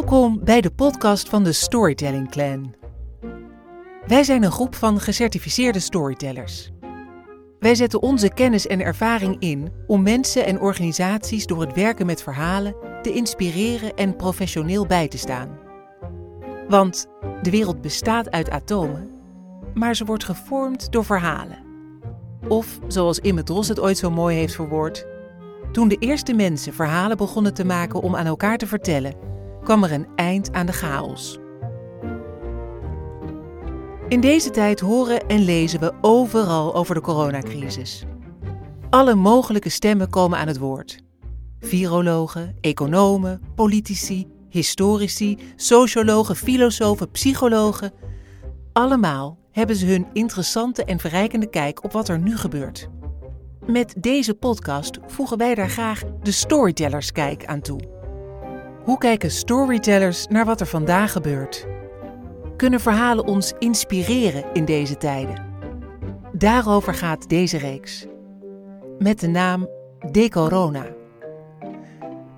Welkom bij de podcast van de Storytelling Clan. Wij zijn een groep van gecertificeerde storytellers. Wij zetten onze kennis en ervaring in om mensen en organisaties door het werken met verhalen te inspireren en professioneel bij te staan. Want de wereld bestaat uit atomen, maar ze wordt gevormd door verhalen. Of, zoals Imme Dros het ooit zo mooi heeft verwoord, toen de eerste mensen verhalen begonnen te maken om aan elkaar te vertellen, kwam er een eind aan de chaos. In deze tijd horen en lezen we overal over de coronacrisis. Alle mogelijke stemmen komen aan het woord. Virologen, economen, politici, historici, sociologen, filosofen, psychologen. Allemaal hebben ze hun interessante en verrijkende kijk op wat er nu gebeurt. Met deze podcast voegen wij daar graag de storytellerskijk aan toe. Hoe kijken storytellers naar wat er vandaag gebeurt? Kunnen verhalen ons inspireren in deze tijden? Daarover gaat deze reeks. Met de naam De Corona.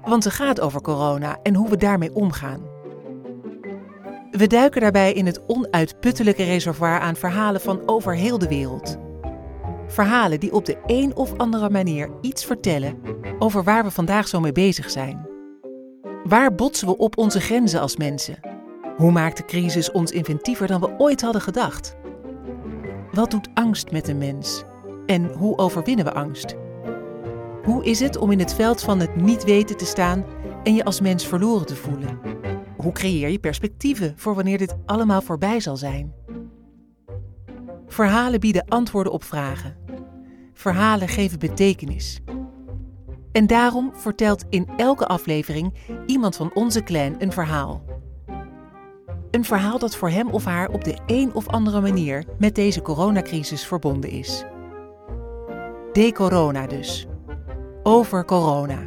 Want ze gaat over corona en hoe we daarmee omgaan. We duiken daarbij in het onuitputtelijke reservoir aan verhalen van over heel de wereld. Verhalen die op de een of andere manier iets vertellen over waar we vandaag zo mee bezig zijn. Waar botsen we op onze grenzen als mensen? Hoe maakt de crisis ons inventiever dan we ooit hadden gedacht? Wat doet angst met een mens? En hoe overwinnen we angst? Hoe is het om in het veld van het niet weten te staan en je als mens verloren te voelen? Hoe creëer je perspectieven voor wanneer dit allemaal voorbij zal zijn? Verhalen bieden antwoorden op vragen. Verhalen geven betekenis. En daarom vertelt in elke aflevering iemand van onze clan een verhaal. Een verhaal dat voor hem of haar op de een of andere manier met deze coronacrisis verbonden is. De corona dus. Over corona.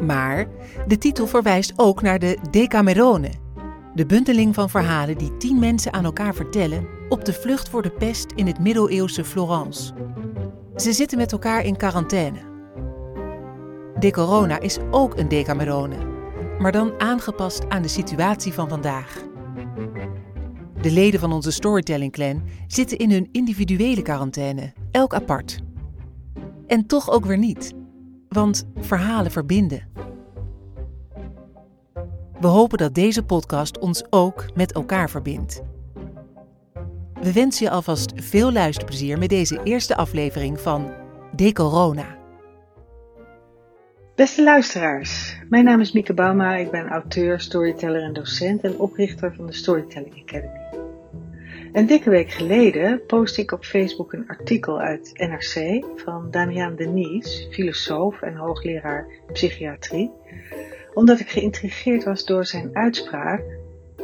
Maar de titel verwijst ook naar de Decamerone, de bundeling van verhalen die tien mensen aan elkaar vertellen op de vlucht voor de pest in het middeleeuwse Florence. Ze zitten met elkaar in quarantaine. De Corona is ook een Decamerone, maar dan aangepast aan de situatie van vandaag. De leden van onze Storytelling Clan zitten in hun individuele quarantaine, elk apart. En toch ook weer niet, want verhalen verbinden. We hopen dat deze podcast ons ook met elkaar verbindt. We wensen je alvast veel luisterplezier met deze eerste aflevering van De Corona. Beste luisteraars, mijn naam is Mieke Bauma. Ik ben auteur, storyteller en docent en oprichter van de Storytelling Academy. Een dikke week geleden postte ik op Facebook een artikel uit NRC van Damian Denies, filosoof en hoogleraar psychiatrie, omdat ik geïntrigeerd was door zijn uitspraak,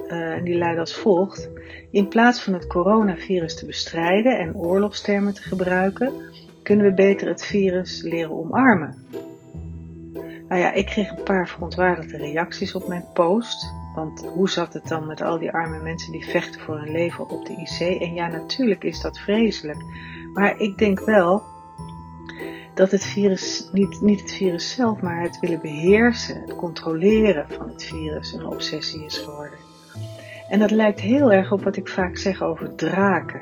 uh, en die luidde als volgt: In plaats van het coronavirus te bestrijden en oorlogstermen te gebruiken, kunnen we beter het virus leren omarmen. Nou ja, ik kreeg een paar verontwaardigde reacties op mijn post. Want hoe zat het dan met al die arme mensen die vechten voor hun leven op de IC? En ja, natuurlijk is dat vreselijk. Maar ik denk wel dat het virus, niet, niet het virus zelf, maar het willen beheersen, het controleren van het virus een obsessie is geworden. En dat lijkt heel erg op wat ik vaak zeg over draken.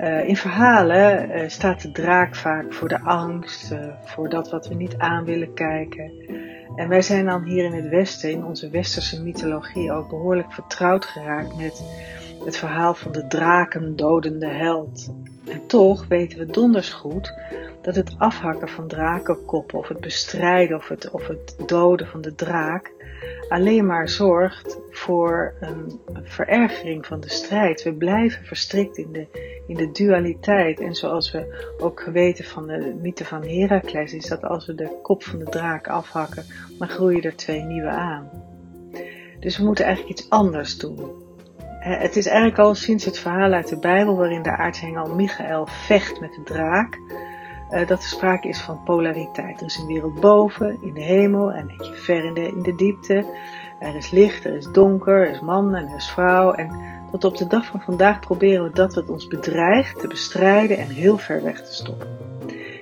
Uh, in verhalen uh, staat de draak vaak voor de angst, uh, voor dat wat we niet aan willen kijken. En wij zijn dan hier in het Westen, in onze westerse mythologie, ook behoorlijk vertrouwd geraakt met het verhaal van de drakendodende held. En toch weten we donders goed dat het afhakken van drakenkoppen, of het bestrijden of het, of het doden van de draak, alleen maar zorgt voor een, verergering van de strijd. We blijven verstrikt in de, in de dualiteit. En zoals we ook geweten van de mythe van Herakles, is dat als we de kop van de draak afhakken, dan groeien er twee nieuwe aan. Dus we moeten eigenlijk iets anders doen. Het is eigenlijk al sinds het verhaal uit de Bijbel, waarin de aartsengel Michael vecht met de draak, uh, dat er sprake is van polariteit. Er is een wereld boven, in de hemel en eentje ver in de, in de diepte. Er is licht, er is donker, er is man en er is vrouw. En tot op de dag van vandaag proberen we dat wat ons bedreigt te bestrijden en heel ver weg te stoppen.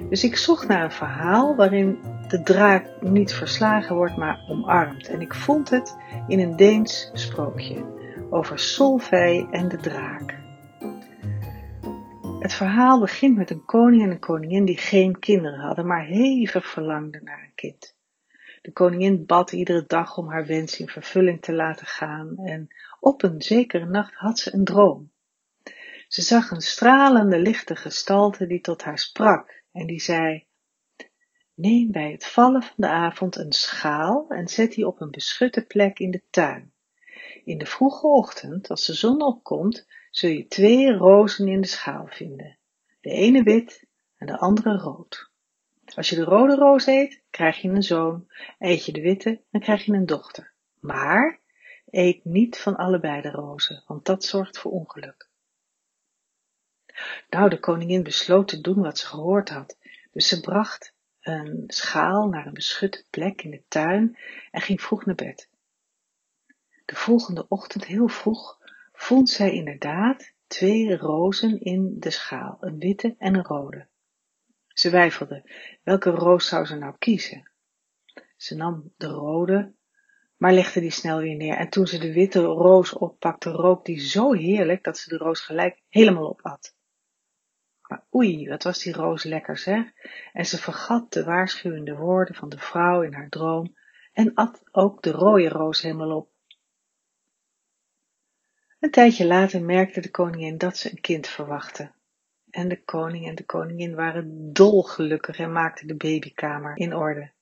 Dus ik zocht naar een verhaal waarin de draak niet verslagen wordt, maar omarmd. En ik vond het in een Deens sprookje over Solvij en de draak. Het verhaal begint met een koning en een koningin die geen kinderen hadden, maar hevig verlangden naar een kind. De koningin bad iedere dag om haar wens in vervulling te laten gaan en op een zekere nacht had ze een droom. Ze zag een stralende lichte gestalte die tot haar sprak en die zei, Neem bij het vallen van de avond een schaal en zet die op een beschutte plek in de tuin. In de vroege ochtend, als de zon opkomt, zul je twee rozen in de schaal vinden. De ene wit en de andere rood. Als je de rode roos eet, krijg je een zoon. Eet je de witte, dan krijg je een dochter. Maar eet niet van allebei de rozen, want dat zorgt voor ongeluk. Nou, de koningin besloot te doen wat ze gehoord had. Dus ze bracht een schaal naar een beschutte plek in de tuin en ging vroeg naar bed. De volgende ochtend heel vroeg vond zij inderdaad twee rozen in de schaal, een witte en een rode. Ze weifelde, welke roos zou ze nou kiezen? Ze nam de rode, maar legde die snel weer neer. En toen ze de witte roos oppakte, rook die zo heerlijk dat ze de roos gelijk helemaal opat. Maar oei, wat was die roos lekker zeg. En ze vergat de waarschuwende woorden van de vrouw in haar droom en at ook de rode roos helemaal op. Een tijdje later merkte de koningin dat ze een kind verwachtte. En de koning en de koningin waren dolgelukkig en maakten de babykamer in orde.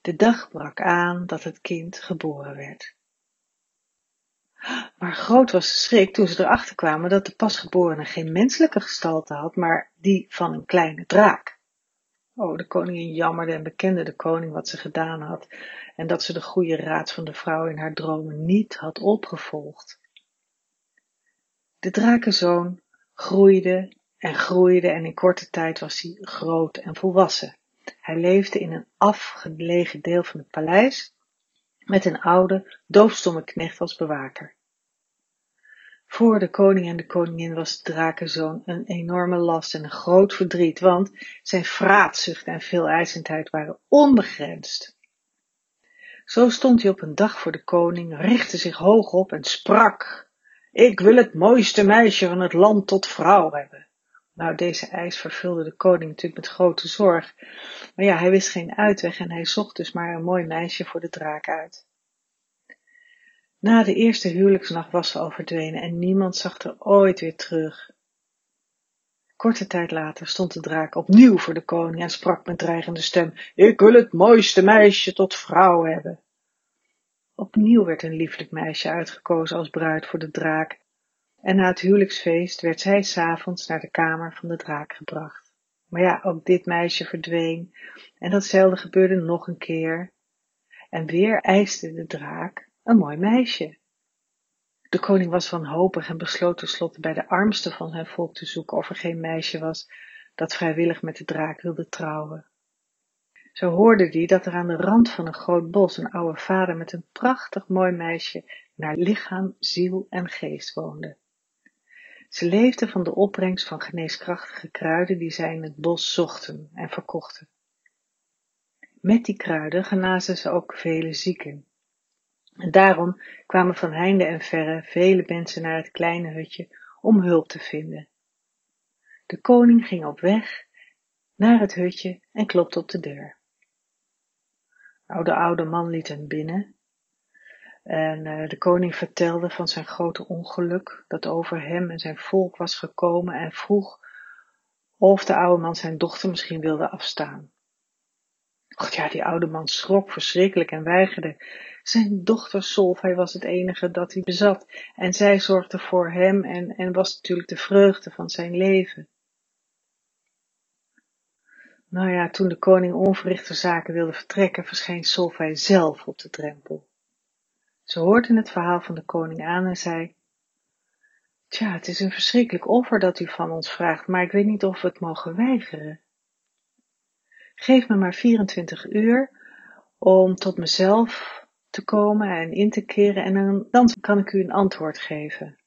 De dag brak aan dat het kind geboren werd. Maar groot was de schrik toen ze erachter kwamen dat de pasgeborene geen menselijke gestalte had, maar die van een kleine draak. Oh, de koningin jammerde en bekende de koning wat ze gedaan had en dat ze de goede raad van de vrouw in haar dromen niet had opgevolgd. De drakenzoon groeide en groeide en in korte tijd was hij groot en volwassen. Hij leefde in een afgelegen deel van het paleis met een oude, doofstomme knecht als bewaker. Voor de koning en de koningin was de drakenzoon een enorme last en een groot verdriet, want zijn vraatzucht en veeleisendheid waren onbegrensd. Zo stond hij op een dag voor de koning, richtte zich hoog op en sprak, ik wil het mooiste meisje van het land tot vrouw hebben. Nou, deze eis vervulde de koning natuurlijk met grote zorg. Maar ja, hij wist geen uitweg en hij zocht dus maar een mooi meisje voor de draak uit. Na de eerste huwelijksnacht was ze al en niemand zag er ooit weer terug. Korte tijd later stond de draak opnieuw voor de koning en sprak met dreigende stem, ik wil het mooiste meisje tot vrouw hebben. Opnieuw werd een lieflijk meisje uitgekozen als bruid voor de draak en na het huwelijksfeest werd zij s'avonds naar de kamer van de draak gebracht. Maar ja, ook dit meisje verdween en datzelfde gebeurde nog een keer. En weer eiste de draak een mooi meisje. De koning was wanhopig en besloot tenslotte bij de armste van zijn volk te zoeken of er geen meisje was dat vrijwillig met de draak wilde trouwen. Zo hoorde hij dat er aan de rand van een groot bos een oude vader met een prachtig mooi meisje naar lichaam, ziel en geest woonde. Ze leefden van de opbrengst van geneeskrachtige kruiden die zij in het bos zochten en verkochten. Met die kruiden genazen ze ook vele zieken. En daarom kwamen van heinde en verre vele mensen naar het kleine hutje om hulp te vinden. De koning ging op weg naar het hutje en klopte op de deur. Nou, de oude man liet hem binnen en uh, de koning vertelde van zijn grote ongeluk dat over hem en zijn volk was gekomen en vroeg of de oude man zijn dochter misschien wilde afstaan. Och ja, die oude man schrok verschrikkelijk en weigerde. Zijn dochter Solvay was het enige dat hij bezat en zij zorgde voor hem en, en was natuurlijk de vreugde van zijn leven. Nou ja, toen de koning onverrichte zaken wilde vertrekken, verscheen Solvay zelf op de drempel. Ze hoorde het verhaal van de koning aan en zei, Tja, het is een verschrikkelijk offer dat u van ons vraagt, maar ik weet niet of we het mogen weigeren. Geef me maar 24 uur om tot mezelf te komen en in te keren en dan, dan kan ik u een antwoord geven.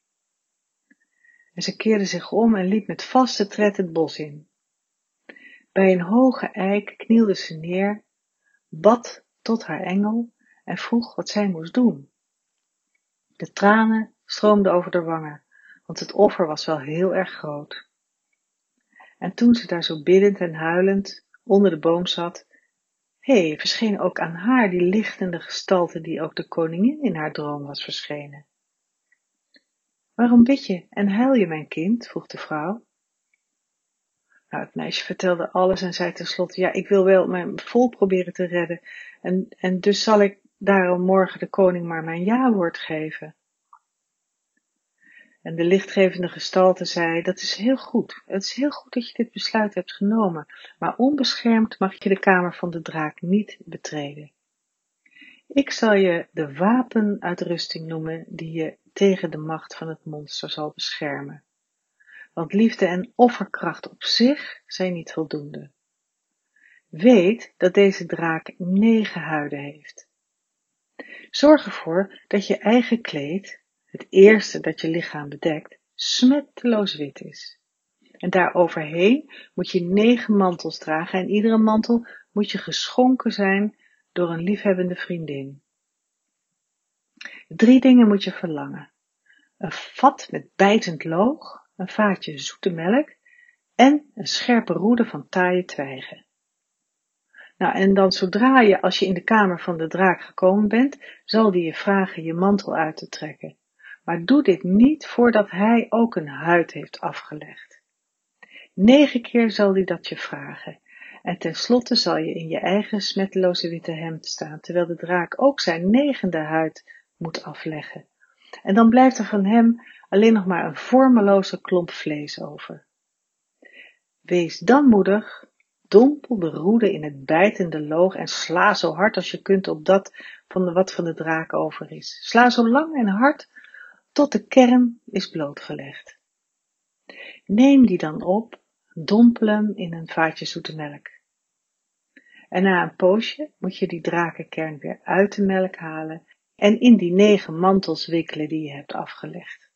En ze keerde zich om en liep met vaste tred het bos in. Bij een hoge eik knielde ze neer, bad tot haar engel en vroeg wat zij moest doen. De tranen stroomden over de wangen, want het offer was wel heel erg groot. En toen ze daar zo biddend en huilend onder de boom zat, hé, hey, verscheen ook aan haar die lichtende gestalte die ook de koningin in haar droom was verschenen. Waarom bid je en huil je, mijn kind? vroeg de vrouw. Nou, het meisje vertelde alles en zei tenslotte, ja, ik wil wel mijn volk proberen te redden en, en dus zal ik daarom morgen de koning maar mijn ja-woord geven. En de lichtgevende gestalte zei, dat is heel goed. Het is heel goed dat je dit besluit hebt genomen, maar onbeschermd mag je de kamer van de draak niet betreden. Ik zal je de wapenuitrusting noemen die je tegen de macht van het monster zal beschermen. Want liefde en offerkracht op zich zijn niet voldoende. Weet dat deze draak negen huiden heeft. Zorg ervoor dat je eigen kleed, het eerste dat je lichaam bedekt, smetteloos wit is. En daar overheen moet je negen mantels dragen en iedere mantel moet je geschonken zijn door een liefhebbende vriendin. Drie dingen moet je verlangen. Een vat met bijtend loog, een vaatje zoete melk en een scherpe roede van taaie twijgen. Nou, en dan zodra je, als je in de kamer van de draak gekomen bent, zal die je vragen je mantel uit te trekken. Maar doe dit niet voordat hij ook een huid heeft afgelegd. Negen keer zal hij dat je vragen. En tenslotte zal je in je eigen smetteloze witte hemd staan, terwijl de draak ook zijn negende huid moet afleggen. En dan blijft er van hem alleen nog maar een vormeloze klomp vlees over. Wees dan moedig Dompel de roede in het bijtende loog en sla zo hard als je kunt op dat van de wat van de draak over is. Sla zo lang en hard tot de kern is blootgelegd. Neem die dan op, dompel hem in een vaatje zoete melk. En na een poosje moet je die drakenkern weer uit de melk halen en in die negen mantels wikkelen die je hebt afgelegd.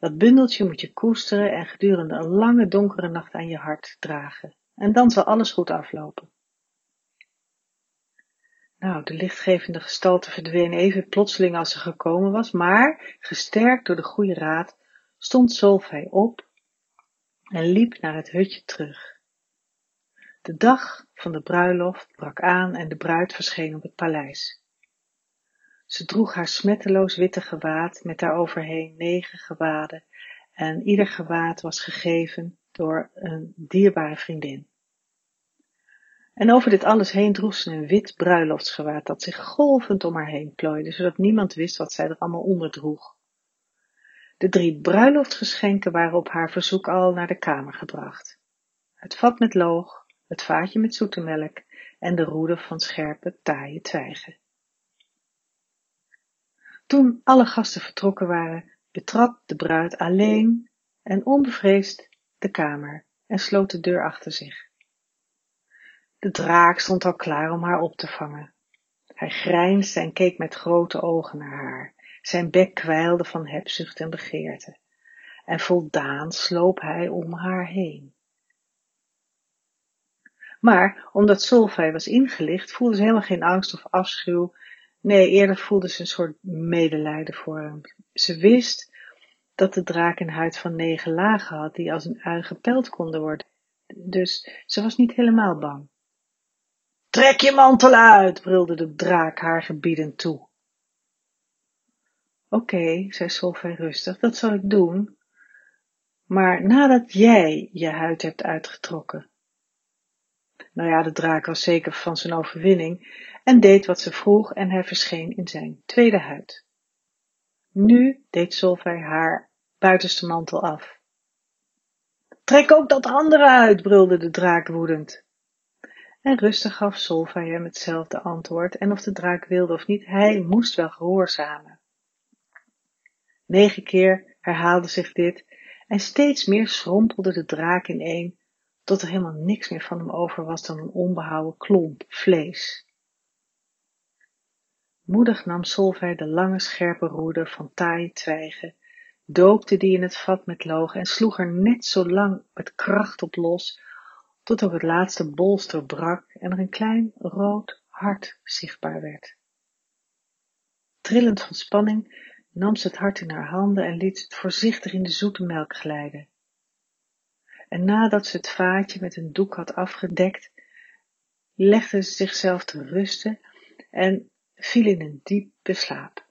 Dat bundeltje moet je koesteren en gedurende een lange donkere nacht aan je hart dragen en dan zal alles goed aflopen. Nou, de lichtgevende gestalte verdween even plotseling als ze gekomen was, maar, gesterkt door de goede raad, stond Solvay op en liep naar het hutje terug. De dag van de bruiloft brak aan en de bruid verscheen op het paleis. Ze droeg haar smetteloos witte gewaad met daaroverheen negen gewaden en ieder gewaad was gegeven door een dierbare vriendin. En over dit alles heen droeg ze een wit bruiloftsgewaad dat zich golvend om haar heen plooide, zodat niemand wist wat zij er allemaal onder droeg. De drie bruiloftsgeschenken waren op haar verzoek al naar de kamer gebracht. Het vat met loog, het vaatje met zoete melk en de roede van scherpe, taaie twijgen. Toen alle gasten vertrokken waren, betrad de bruid alleen en onbevreesd de kamer en sloot de deur achter zich. De draak stond al klaar om haar op te vangen. Hij grijnsde en keek met grote ogen naar haar. Zijn bek kwijlde van hebzucht en begeerte. En voldaan sloop hij om haar heen. Maar omdat Solvay was ingelicht, voelde ze helemaal geen angst of afschuw. Nee, eerder voelde ze een soort medelijden voor hem. Ze wist dat de draak een huid van negen lagen had, die als een ui gepeld konden worden. Dus ze was niet helemaal bang. Trek je mantel uit, brulde de draak haar gebiedend toe. Oké, zei Solveig rustig, dat zal ik doen, maar nadat jij je huid hebt uitgetrokken. Nou ja, de draak was zeker van zijn overwinning en deed wat ze vroeg en hij verscheen in zijn tweede huid. Nu deed Solveig haar buitenste mantel af. Trek ook dat andere uit, brulde de draak woedend. En rustig gaf Solvay hem hetzelfde antwoord en of de draak wilde of niet, hij moest wel gehoorzamen. Negen keer herhaalde zich dit en steeds meer schrompelde de draak ineen, tot er helemaal niks meer van hem over was dan een onbehouwen klomp vlees. Moedig nam Solvay de lange scherpe roede van taaie twijgen, doopte die in het vat met loog en sloeg er net zo lang met kracht op los, tot ook het laatste bolster brak en er een klein rood hart zichtbaar werd. Trillend van spanning nam ze het hart in haar handen en liet het voorzichtig in de zoete melk glijden. En nadat ze het vaatje met een doek had afgedekt, legde ze zichzelf te rusten en viel in een diepe slaap.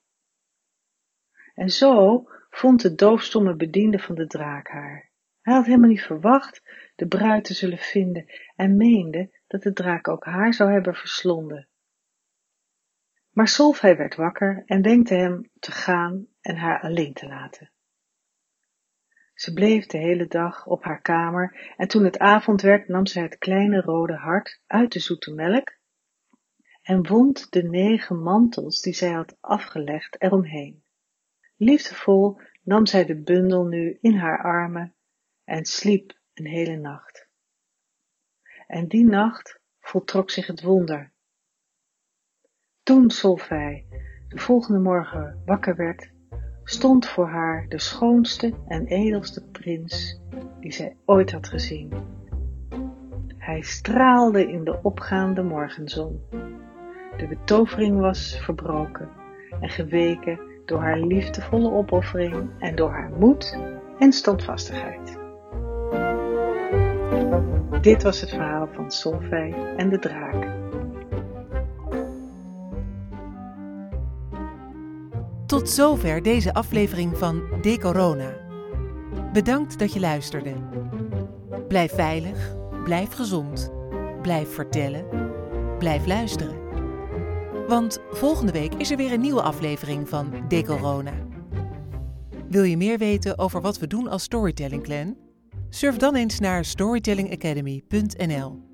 En zo vond de doofstomme bediende van de draak haar. Hij had helemaal niet verwacht de bruid te zullen vinden en meende dat de draak ook haar zou hebben verslonden. Maar Solvay werd wakker en wenkte hem te gaan en haar alleen te laten. Ze bleef de hele dag op haar kamer en toen het avond werd nam ze het kleine rode hart uit de zoete melk en wond de negen mantels die zij had afgelegd eromheen. Liefdevol nam zij de bundel nu in haar armen en sliep een hele nacht. En die nacht voltrok zich het wonder. Toen Solvay de volgende morgen wakker werd, stond voor haar de schoonste en edelste prins die zij ooit had gezien. Hij straalde in de opgaande morgenzon. De betovering was verbroken en geweken door haar liefdevolle opoffering en door haar moed en standvastigheid. Dit was het verhaal van Solvay en de draak. Tot zover deze aflevering van De Corona. Bedankt dat je luisterde. Blijf veilig, blijf gezond, blijf vertellen, blijf luisteren. Want volgende week is er weer een nieuwe aflevering van De Corona. Wil je meer weten over wat we doen als Storytelling Clan? Surf dan eens naar storytellingacademy.nl.